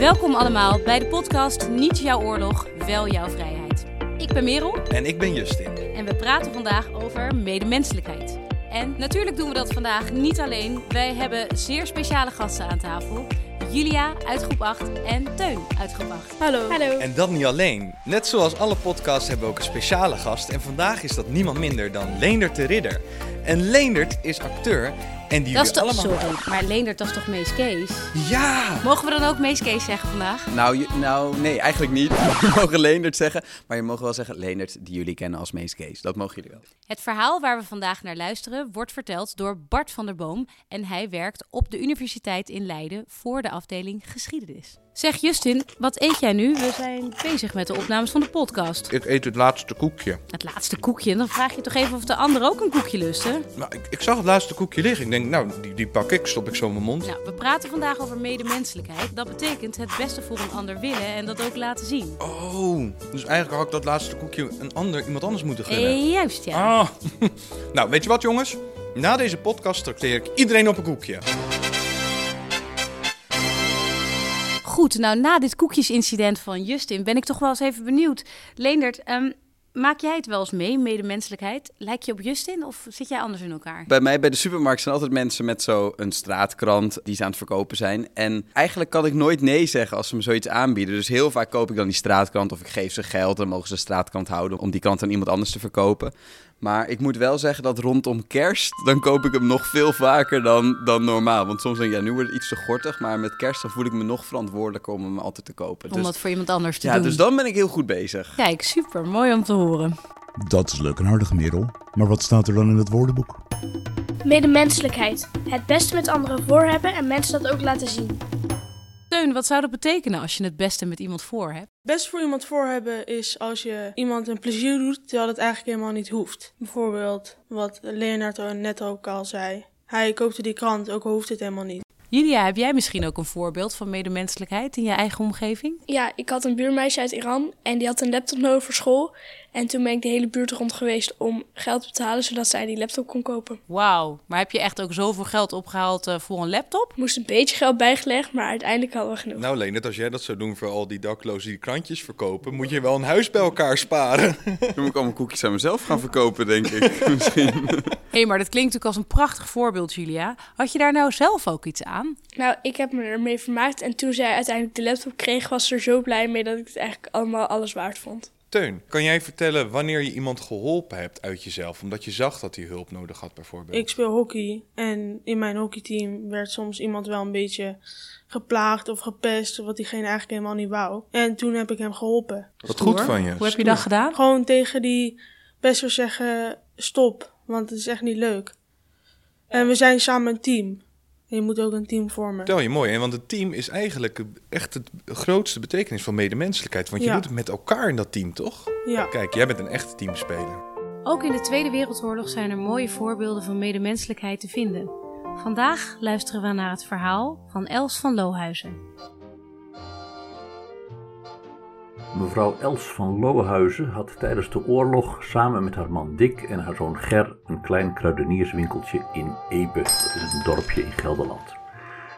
Welkom allemaal bij de podcast Niet jouw oorlog, wel jouw vrijheid. Ik ben Merel En ik ben Justin. en we praten vandaag over medemenselijkheid. En natuurlijk doen we dat vandaag niet alleen. Wij hebben zeer speciale gasten aan tafel. Julia uit groep 8 en Teun uit groep 8. Hallo. Hallo. En dat niet alleen. Net zoals alle podcasts hebben we ook een speciale gast. En vandaag is dat niemand minder dan Leendert de Ridder. En Leendert is acteur. En die Dat is toch, allemaal... sorry, maar Leendert, dat is toch Mees Kees? Ja! Mogen we dan ook Mees Kees zeggen vandaag? Nou, je- nou, nee, eigenlijk niet. We mogen Leendert zeggen. Maar je mag wel zeggen Leendert, die jullie kennen als Mees Kees. Dat mogen jullie wel. Het verhaal waar we vandaag naar luisteren wordt verteld door Bart van der Boom. En hij werkt op de Universiteit in Leiden voor de afdeling geschiedenis. Zeg Justin, wat eet jij nu? We zijn bezig met de opnames van de podcast. Ik eet het laatste koekje. Het laatste koekje, dan vraag je toch even of de ander ook een koekje lusten? Nou, ik, ik zag het laatste koekje liggen. Ik denk, nou, die, die pak ik, stop ik zo in mijn mond. Nou, we praten vandaag over medemenselijkheid. Dat betekent het beste voor een ander willen en dat ook laten zien. Oh, dus eigenlijk had ik dat laatste koekje een ander, iemand anders moeten gunnen. Eh, juist, ja. Ah, nou, weet je wat jongens? Na deze podcast trakteer ik iedereen op een koekje. Goed, nou na dit koekjesincident van Justin ben ik toch wel eens even benieuwd. Leendert, ehm, maak jij het wel eens mee, medemenselijkheid? Lijk je op Justin of zit jij anders in elkaar? Bij mij bij de supermarkt zijn altijd mensen met zo'n straatkrant die ze aan het verkopen zijn. En eigenlijk kan ik nooit nee zeggen als ze me zoiets aanbieden. Dus heel vaak koop ik dan die straatkrant of ik geef ze geld. Dan mogen ze de straatkrant houden om die krant aan iemand anders te verkopen. Maar ik moet wel zeggen dat rondom kerst, dan koop ik hem nog veel vaker dan, dan normaal. Want soms denk ik, ja, nu wordt het iets te gortig. Maar met kerst dan voel ik me nog verantwoordelijker om hem altijd te kopen. Om Dus, dat voor iemand anders te ja, doen. dus dan ben ik heel goed bezig. Kijk, super, mooi om te horen. Dat is leuk en aardig, Merel. Maar wat staat er dan in het woordenboek? Medemenselijkheid. Het beste met anderen voor hebben en mensen dat ook laten zien. Teun, wat zou dat betekenen als je het beste met iemand voor hebt? Best voor iemand voor hebben is als je iemand een plezier doet, terwijl het eigenlijk helemaal niet hoeft. Bijvoorbeeld wat Leonardo net ook al zei. Hij koopte die krant, ook al hoeft het helemaal niet. Julia, heb jij misschien ook een voorbeeld van medemenselijkheid in je eigen omgeving? Ja, ik had een buurmeisje uit Iran en die had een laptop nodig voor school. En toen ben ik de hele buurt rond geweest om geld te betalen, zodat zij die laptop kon kopen. Wauw, maar heb je echt ook zoveel geld opgehaald eh, voor een laptop? Moest een beetje geld bijgelegd, maar uiteindelijk hadden we genoeg. Nou Leendert, als jij dat zou doen voor al die daklozen die krantjes verkopen, moet je wel een huis bij elkaar sparen. Dan moet ik allemaal koekjes aan mezelf gaan verkopen, denk ik. Misschien. Hé, hey, maar dat klinkt natuurlijk als een prachtig voorbeeld, Julia. Had je daar nou zelf ook iets aan? Nou, ik heb me ermee vermaakt en toen zij uiteindelijk de laptop kreeg, was ze er zo blij mee dat ik het eigenlijk allemaal alles waard vond. Teun, kan jij vertellen wanneer je iemand geholpen hebt uit jezelf, omdat je zag dat hij hulp nodig had bijvoorbeeld? Ik speel hockey en in mijn hockeyteam werd soms iemand wel een beetje geplaagd of gepest, wat diegene eigenlijk helemaal niet wou. En toen heb ik hem geholpen. Wat goed van je. Hoe heb je dat gedaan? Gewoon tegen die pester zeggen, stop, want het is echt niet leuk. En we zijn samen een team. En je moet ook een team vormen. Vertel je mooi, hè? want het team is eigenlijk echt het grootste betekenis van medemenselijkheid. Want je Ja. doet het met elkaar in dat team, toch? Ja. Kijk, jij bent een echte teamspeler. Ook in de Tweede Wereldoorlog zijn er mooie voorbeelden van medemenselijkheid te vinden. Vandaag luisteren we naar het verhaal van Els van Lohuizen. Mevrouw Els van Lohuizen had tijdens de oorlog samen met haar man Dick en haar zoon Ger een klein kruidenierswinkeltje in Epe. Dat is een dorpje in Gelderland.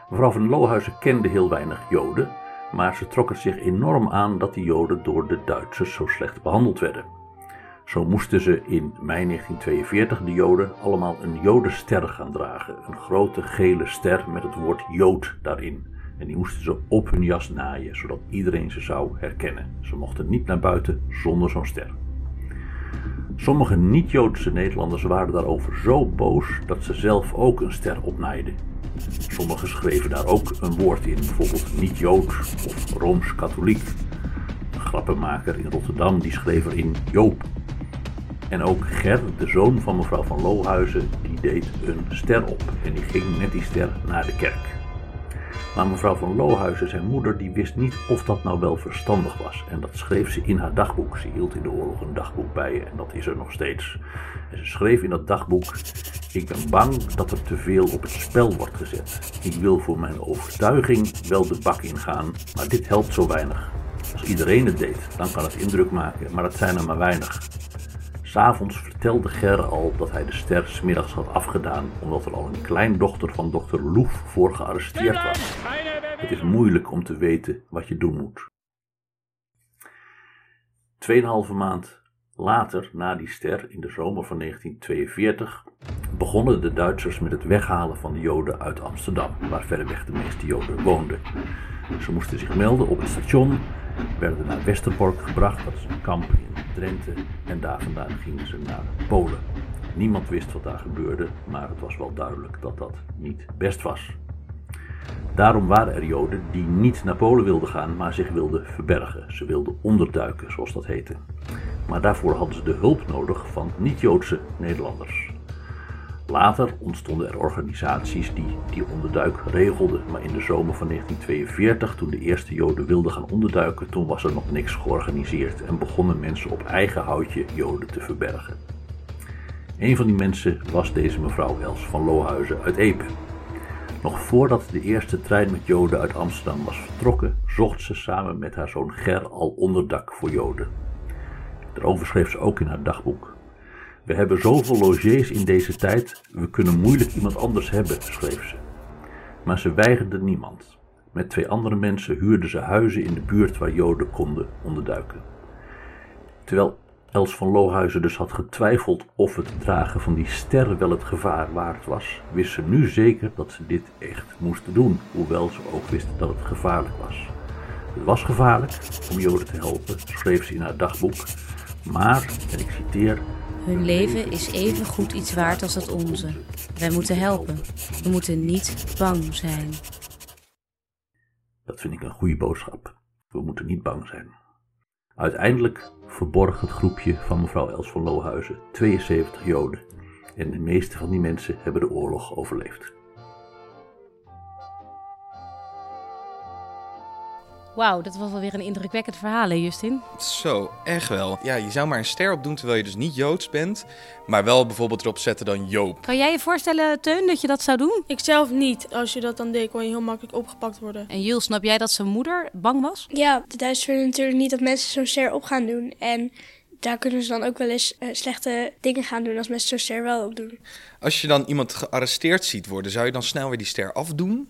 Mevrouw van Lohuizen kende heel weinig Joden, maar ze trok het zich enorm aan dat die Joden door de Duitsers zo slecht behandeld werden. Zo moesten ze in mei 1942 de Joden allemaal een Jodenster gaan dragen. Een grote gele ster met het woord Jood daarin. En die moesten ze op hun jas naaien, zodat iedereen ze zou herkennen. Ze mochten niet naar buiten zonder zo'n ster. Sommige niet-Joodse Nederlanders waren daarover zo boos dat ze zelf ook een ster opnaaiden. Sommigen schreven daar ook een woord in, bijvoorbeeld niet-Jood of Rooms-Katholiek. Een grappenmaker in Rotterdam die schreef erin Joop. En ook Ger, de zoon van mevrouw van Lohuizen, die deed een ster op en die ging met die ster naar de kerk. Maar mevrouw van Lohuizen, zijn moeder, die wist niet of dat nou wel verstandig was. En dat schreef ze in haar dagboek. Ze hield in de oorlog een dagboek bij en dat is er nog steeds. En ze schreef in dat dagboek: Ik ben bang dat er te veel op het spel wordt gezet. Ik wil voor mijn overtuiging wel de bak ingaan, maar dit helpt zo weinig. Als iedereen het deed, dan kan het indruk maken, maar dat zijn er maar weinig. S'avonds vertelde Ger al dat hij de ster smiddags had afgedaan, omdat er al een kleindochter van dokter Loef voor gearresteerd was. Het is moeilijk om te weten wat je doen moet. Tweeënhalve maand later, na die ster, in de zomer van 1942, begonnen de Duitsers met het weghalen van de Joden uit Amsterdam, waar verreweg de meeste Joden woonden. Ze moesten zich melden op het station, werden naar Westerbork gebracht, dat is een kamp in Drenthe, en daar vandaan gingen ze naar Polen. Niemand wist wat daar gebeurde, maar het was wel duidelijk dat dat niet best was. Daarom waren er Joden die niet naar Polen wilden gaan, maar zich wilden verbergen. Ze wilden onderduiken, zoals dat heette. Maar daarvoor hadden ze de hulp nodig van niet-Joodse Nederlanders. Later ontstonden er organisaties die die onderduik regelden, maar in de zomer van 1942, toen de eerste Joden wilden gaan onderduiken, toen was er nog niks georganiseerd en begonnen mensen op eigen houtje Joden te verbergen. Een van die mensen was deze mevrouw Els van Lohuizen uit Epe. Nog voordat de eerste trein met Joden uit Amsterdam was vertrokken, zocht ze samen met haar zoon Ger al onderdak voor Joden. Daarover schreef ze ook in haar dagboek. We hebben zoveel logiers in deze tijd, we kunnen moeilijk iemand anders hebben, schreef ze. Maar ze weigerde niemand. Met twee andere mensen huurden ze huizen in de buurt waar Joden konden onderduiken. Terwijl Els van Lohuizen dus had getwijfeld of het dragen van die sterren wel het gevaar waard was, wist ze nu zeker dat ze dit echt moesten doen, hoewel ze ook wist dat het gevaarlijk was. Het was gevaarlijk om Joden te helpen, schreef ze in haar dagboek, maar, en ik citeer, Hun leven is even goed iets waard als het onze. Wij moeten helpen. We moeten niet bang zijn. Dat vind ik een goede boodschap. We moeten niet bang zijn. Uiteindelijk verborg het groepje van mevrouw Els van Lohuizen 72 Joden. En de meeste van die mensen hebben de oorlog overleefd. Wauw, dat was wel weer een indrukwekkend verhaal, hè, Justin? Zo, echt wel. Ja, je zou maar een ster opdoen terwijl je dus niet Joods bent, maar wel bijvoorbeeld erop zetten dan Joop. Kan jij je voorstellen, Teun, dat je dat zou doen? Ik zelf niet. Als je dat dan deed, kon je heel makkelijk opgepakt worden. En Jules, snap jij dat zijn moeder bang was? Ja, de Duitsers willen natuurlijk niet dat mensen zo'n ster op gaan doen. En daar kunnen ze dan ook wel eens eh, slechte dingen gaan doen als mensen zo'n ster wel opdoen. Als je dan iemand gearresteerd ziet worden, zou je dan snel weer die ster afdoen?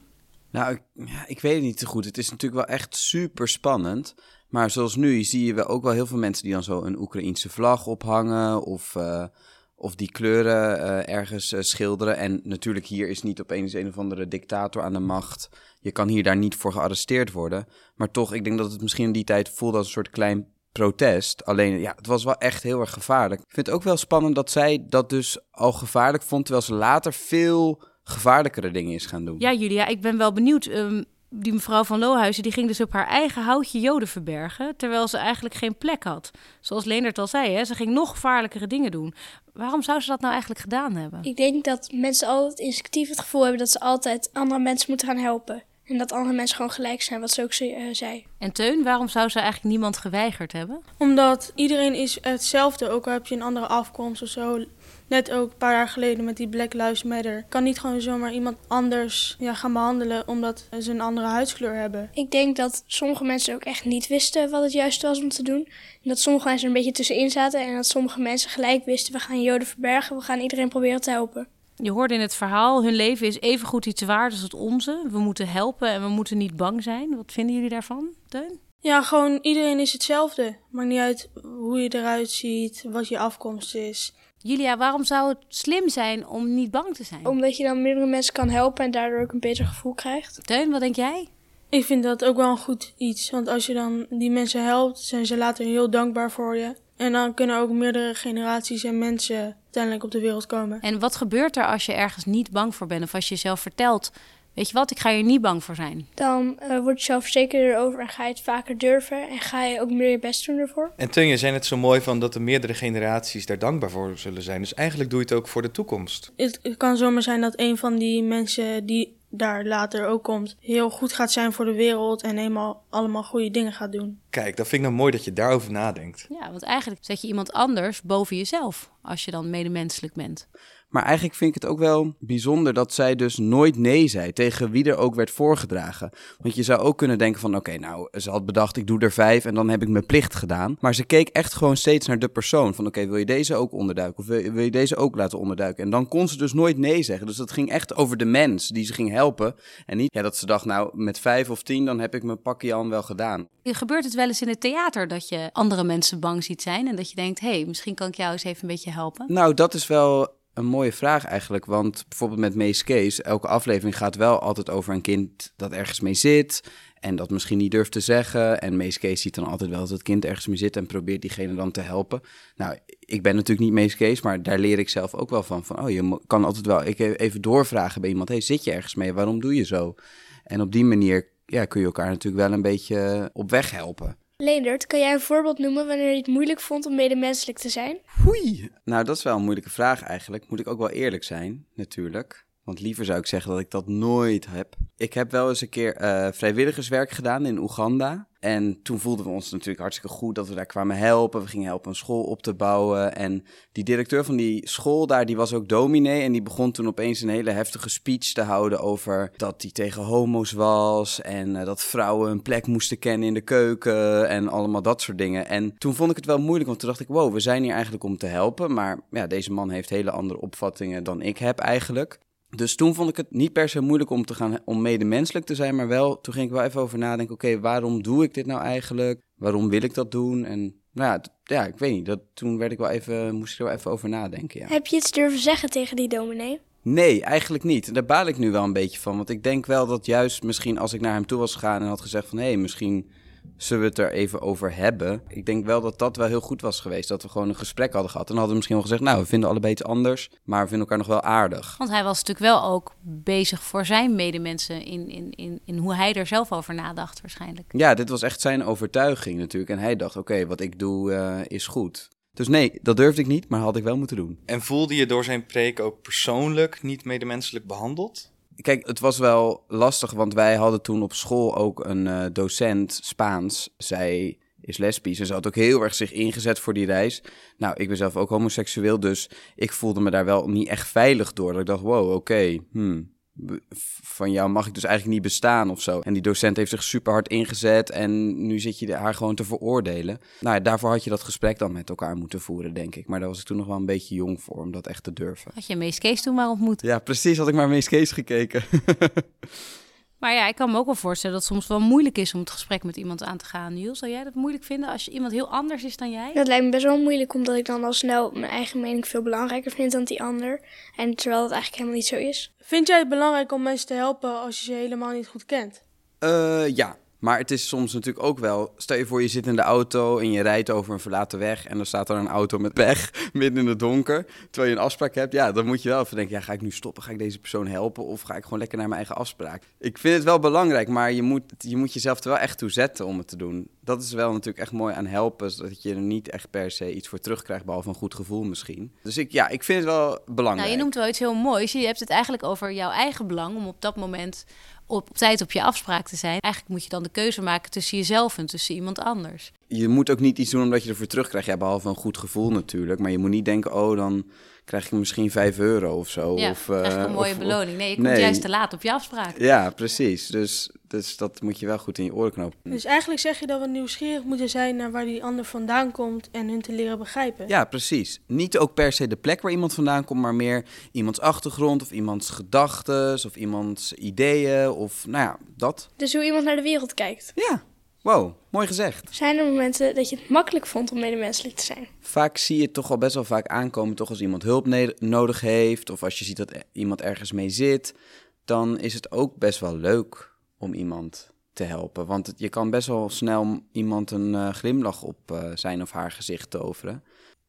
Nou, ik, ik weet het niet zo goed. Het is natuurlijk wel echt super spannend. Maar zoals nu zie je wel ook wel heel veel mensen die dan zo een Oekraïense vlag ophangen. Of, eh, of die kleuren eh, ergens eh, schilderen. En natuurlijk hier is niet opeens een of andere dictator aan de macht. Je kan hier daar niet voor gearresteerd worden. Maar toch, ik denk dat het misschien in die tijd voelde als een soort klein protest. Alleen, ja, het was wel echt heel erg gevaarlijk. Ik vind het ook wel spannend dat zij dat dus al gevaarlijk vond. Terwijl ze later veel gevaarlijkere dingen is gaan doen. Ja, Julia, ik ben wel benieuwd. Ehm, die mevrouw van Lohuizen die ging dus op haar eigen houtje joden verbergen, terwijl ze eigenlijk geen plek had. Zoals Leendert al zei, hè, ze ging nog gevaarlijkere dingen doen. Waarom zou ze dat nou eigenlijk gedaan hebben? Ik denk dat mensen altijd instinctief het gevoel hebben dat ze altijd andere mensen moeten gaan helpen. En dat andere mensen gewoon gelijk zijn, wat ze ook ze- eh, zei. En Teun, waarom zou ze eigenlijk niemand geweigerd hebben? Omdat iedereen is hetzelfde, ook al heb je een andere afkomst of zo. Net ook een paar jaar geleden met die Black Lives Matter. Kan niet gewoon zomaar iemand anders ja, gaan behandelen omdat ze een andere huidskleur hebben. Ik denk dat sommige mensen ook echt niet wisten wat het juiste was om te doen. En dat sommige mensen er een beetje tussenin zaten. En dat sommige mensen gelijk wisten, we gaan Joden verbergen, we gaan iedereen proberen te helpen. Je hoorde in het verhaal, hun leven is even goed iets waard als het onze. We moeten helpen en we moeten niet bang zijn. Wat vinden jullie daarvan, Teun? Ja, gewoon iedereen is hetzelfde. Maakt niet uit hoe je eruit ziet, wat je afkomst is. Julia, waarom zou het slim zijn om niet bang te zijn? Omdat je dan meerdere mensen kan helpen en daardoor ook een beter gevoel krijgt. Teun, wat denk jij? Ik vind dat ook wel een goed iets. Want als je dan die mensen helpt, zijn ze later heel dankbaar voor je. En dan kunnen ook meerdere generaties en mensen uiteindelijk op de wereld komen. En wat gebeurt er als je ergens niet bang voor bent? Of als je jezelf vertelt, weet je wat, ik ga hier niet bang voor zijn. Dan eh, word je zelfverzekerder erover en ga je het vaker durven. En ga je ook meer je best doen ervoor. En Teun, je zei net zo mooi van dat de meerdere generaties daar dankbaar voor zullen zijn. Dus eigenlijk doe je het ook voor de toekomst. Het, het kan zomaar zijn dat een van die mensen die daar later ook komt, heel goed gaat zijn voor de wereld en eenmaal allemaal goede dingen gaat doen. Kijk, dat vind ik nou mooi dat je daarover nadenkt. Ja, want eigenlijk zet je iemand anders boven jezelf als je dan medemenselijk bent. Maar eigenlijk vind ik het ook wel bijzonder dat zij dus nooit nee zei tegen wie er ook werd voorgedragen. Want je zou ook kunnen denken van oké, nou, ze had bedacht ik doe er vijf en dan heb ik mijn plicht gedaan. Maar ze keek echt gewoon steeds naar de persoon van oké, wil je deze ook onderduiken of wil je, wil je deze ook laten onderduiken? En dan kon ze dus nooit nee zeggen. Dus dat ging echt over de mens die ze ging helpen. En niet ja, dat ze dacht nou, met vijf of tien dan heb ik mijn pakje aan wel gedaan. Gebeurt het wel eens in het theater dat je andere mensen bang ziet zijn en dat je denkt, hé, hey, misschien kan ik jou eens even een beetje helpen? Nou, dat is wel een mooie vraag eigenlijk. Want bijvoorbeeld met Mees Case, elke aflevering gaat wel altijd over een kind dat ergens mee zit. En dat misschien niet durft te zeggen. En Mees Case ziet dan altijd wel dat het kind ergens mee zit en probeert diegene dan te helpen. Nou, ik ben natuurlijk niet Mees Case, maar daar leer ik zelf ook wel van. Van, oh, je kan altijd wel ik even doorvragen bij iemand. Hey, zit je ergens mee? Waarom doe je zo? En op die manier ja, kun je elkaar natuurlijk wel een beetje op weg helpen. Leendert, kan jij een voorbeeld noemen wanneer je het moeilijk vond om medemenselijk te zijn? Hoei! Nou, dat is wel een moeilijke vraag eigenlijk. Moet ik ook wel eerlijk zijn, natuurlijk. Want liever zou ik zeggen dat ik dat nooit heb. Ik heb wel eens een keer uh, vrijwilligerswerk gedaan in Oeganda. En toen voelden we ons natuurlijk hartstikke goed dat we daar kwamen helpen. We gingen helpen een school op te bouwen. En die directeur van die school daar, die was ook dominee. En die begon toen opeens een hele heftige speech te houden over dat hij tegen homo's was. En uh, dat vrouwen een plek moesten kennen in de keuken. En allemaal dat soort dingen. En toen vond ik het wel moeilijk, want toen dacht ik, wow, we zijn hier eigenlijk om te helpen. Maar ja, deze man heeft hele andere opvattingen dan ik heb eigenlijk. Dus toen vond ik het niet per se moeilijk om te gaan om medemenselijk te zijn, maar wel, toen ging ik wel even over nadenken, oké, waarom doe ik dit nou eigenlijk? Waarom wil ik dat doen? En nou ja, ja ik weet niet, dat, toen werd ik wel even, moest ik er wel even over nadenken, ja. Heb je iets durven zeggen tegen die dominee? Nee, eigenlijk niet. Daar baal ik nu wel een beetje van, want ik denk wel dat juist misschien als ik naar hem toe was gegaan en had gezegd van, hé, hey, misschien zullen we het er even over hebben. Ik denk wel dat dat wel heel goed was geweest. Dat we gewoon een gesprek hadden gehad. En hadden we misschien wel gezegd, nou, we vinden allebei iets anders. Maar we vinden elkaar nog wel aardig. Want hij was natuurlijk wel ook bezig voor zijn medemensen in, in, in, in hoe hij er zelf over nadacht waarschijnlijk. Ja, dit was echt zijn overtuiging natuurlijk. En hij dacht, oké, wat ik doe uh, is goed. Dus nee, dat durfde ik niet, maar had ik wel moeten doen. En voelde je door zijn preek ook persoonlijk niet medemenselijk behandeld? Kijk, het was wel lastig, want wij hadden toen op school ook een uh, docent Spaans. Zij is lesbisch en ze had ook heel erg zich ingezet voor die reis. Nou, ik ben zelf ook homoseksueel, dus ik voelde me daar wel niet echt veilig door. Dat ik dacht, wow, oké, hmm, van jou mag ik dus eigenlijk niet bestaan of zo. En die docent heeft zich super hard ingezet en nu zit je haar gewoon te veroordelen. Nou, ja, daarvoor had je dat gesprek dan met elkaar moeten voeren, denk ik. Maar daar was ik toen nog wel een beetje jong voor om dat echt te durven. Had je Mees Kees toen maar ontmoet? Ja, precies. Had ik maar Mees Kees gekeken. Maar ja, ik kan me ook wel voorstellen dat het soms wel moeilijk is om het gesprek met iemand aan te gaan. Niels, zou jij dat moeilijk vinden als je iemand heel anders is dan jij? Dat lijkt me best wel moeilijk, omdat ik dan al snel mijn eigen mening veel belangrijker vind dan die ander. En terwijl het eigenlijk helemaal niet zo is. Vind jij het belangrijk om mensen te helpen als je ze helemaal niet goed kent? Uh, ja, maar het is soms natuurlijk ook wel. Stel je voor, je zit in de auto en je rijdt over een verlaten weg. En dan staat er een auto met weg midden in het donker. Terwijl je een afspraak hebt. Ja, dan moet je wel even denken: ja, ga ik nu stoppen? Ga ik deze persoon helpen? Of ga ik gewoon lekker naar mijn eigen afspraak? Ik vind het wel belangrijk, maar je moet, je moet jezelf er wel echt toe zetten om het te doen. Dat is wel natuurlijk echt mooi aan helpen. Dat je er niet echt per se iets voor terugkrijgt, behalve een goed gevoel misschien. Dus ik, ja, ik vind het wel belangrijk. Nou, je noemt wel iets heel moois. Je hebt het eigenlijk over jouw eigen belang om op dat moment op tijd op je afspraak te zijn. Eigenlijk moet je dan de keuze maken tussen jezelf en tussen iemand anders. Je moet ook niet iets doen omdat je ervoor terugkrijgt. Ja, behalve een goed gevoel natuurlijk. Maar je moet niet denken, oh, dan krijg je misschien 5 euro of zo. Ja, of, uh, een mooie of, beloning. Nee, je komt nee. juist te laat op je afspraak. Ja, precies. Dus, dus dat moet je wel goed in je oren knopen. Dus eigenlijk zeg je dat we nieuwsgierig moeten zijn naar waar die ander vandaan komt en hun te leren begrijpen. Ja, precies. Niet ook per se de plek waar iemand vandaan komt, maar meer iemands achtergrond of iemands gedachten of iemands ideeën of nou ja, dat. Dus hoe iemand naar de wereld kijkt. Ja, Wow, mooi gezegd. Zijn er momenten dat je het makkelijk vond om medemenselijk te zijn? Vaak zie je het toch al best wel vaak aankomen, toch als iemand hulp nodig heeft, of als je ziet dat iemand ergens mee zit, dan is het ook best wel leuk om iemand te helpen. Want je kan best wel snel iemand een uh, glimlach op uh, zijn of haar gezicht toveren.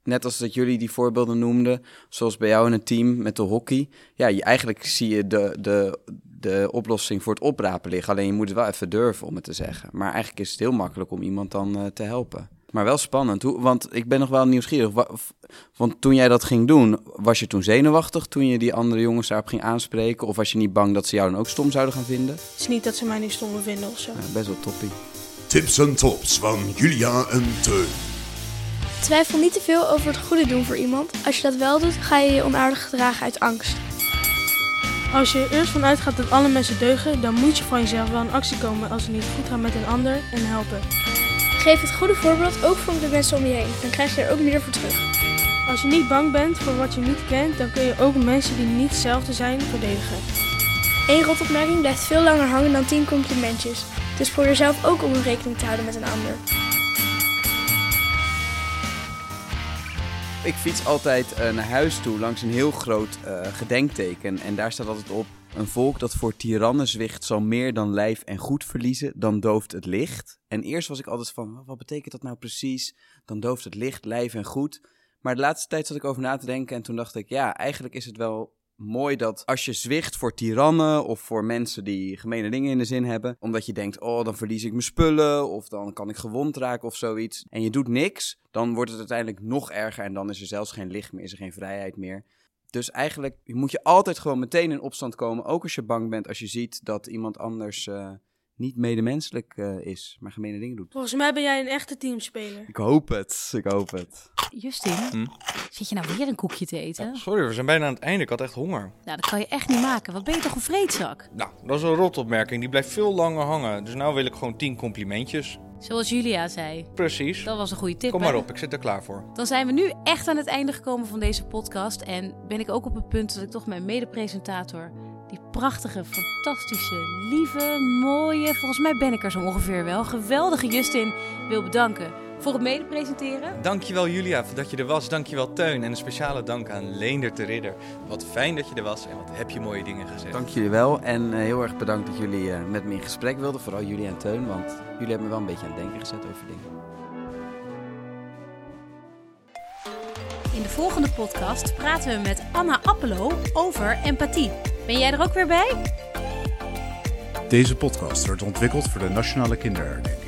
Net als dat jullie die voorbeelden noemden, zoals bij jou in het team met de hockey. Ja, je, eigenlijk zie je de, de, de oplossing voor het oprapen liggen. Alleen je moet het wel even durven om het te zeggen. Maar eigenlijk is het heel makkelijk om iemand dan uh, te helpen. Maar wel spannend, Hoe, want ik ben nog wel nieuwsgierig. Want toen jij dat ging doen, was je toen zenuwachtig toen je die andere jongens daarop ging aanspreken? Of was je niet bang dat ze jou dan ook stom zouden gaan vinden? Het is niet dat ze mij niet stom vinden of zo. Ja, best wel toppie. Tips en tops van Julia en Teun. Twijfel niet te veel over het goede doen voor iemand. Als je dat wel doet, ga je je onaardig gedragen uit angst. Als je er eerst van uitgaat dat alle mensen deugen, dan moet je van jezelf wel in actie komen als het niet goed gaat met een ander en helpen. Geef het goede voorbeeld ook voor de mensen om je heen. Dan krijg je er ook meer voor terug. Als je niet bang bent voor wat je niet kent, dan kun je ook mensen die niet hetzelfde zijn verdedigen. Eén rotopmerking blijft veel langer hangen dan 10 complimentjes. Dus probeer zelf ook om rekening te houden met een ander. Ik fiets altijd eh, naar huis toe langs een heel groot eh, gedenkteken. En daar staat altijd op: Een volk dat voor tirannen zwicht zal meer dan lijf en goed verliezen, dan dooft het licht. En eerst was ik altijd van: wat betekent dat nou precies? Dan dooft het licht, lijf en goed. Maar de laatste tijd zat ik over na te denken en toen dacht ik: ja, eigenlijk is het wel mooi dat als je zwicht voor tirannen of voor mensen die gemene dingen in de zin hebben, omdat je denkt, oh, dan verlies ik mijn spullen of dan kan ik gewond raken of zoiets, en je doet niks, dan wordt het uiteindelijk nog erger en dan is er zelfs geen licht meer, is er geen vrijheid meer. Dus eigenlijk moet je altijd gewoon meteen in opstand komen, ook als je bang bent, als je ziet dat iemand anders uh, niet medemenselijk uh, is, maar gemene dingen doet. Volgens mij ben jij een echte teamspeler. Ik hoop het, ik hoop het. Justin, Hm? zit je nou weer een koekje te eten? Sorry, we zijn bijna aan het einde. Ik had echt honger. Nou, dat kan je echt niet maken. Wat ben je toch een vreedzak? Nou, dat is een rotopmerking. Die blijft veel langer hangen. Dus nou wil ik gewoon 10 complimentjes. Zoals Julia zei. Precies. Dat was een goede tip. Kom maar op, ik zit er klaar voor. Dan zijn we nu echt aan het einde gekomen van deze podcast. En ben ik ook op het punt dat ik toch mijn mede-presentator, die prachtige, fantastische, lieve, mooie, volgens mij ben ik er zo ongeveer wel, geweldige Justin, wil bedanken voor het mede-presenteren. Dankjewel Julia dat je er was. Dankjewel Teun. En een speciale dank aan Leender de Ridder. Wat fijn dat je er was en wat heb je mooie dingen gezegd. Dank jullie wel en eh, heel erg bedankt dat jullie eh, met me in gesprek wilden, vooral jullie en Teun, want jullie hebben me wel een beetje aan het denken gezet over dingen. In de volgende podcast praten we met Anna Appelo over empathie. Ben jij er ook weer bij? Deze podcast wordt ontwikkeld voor de Nationale Kinderherdenking.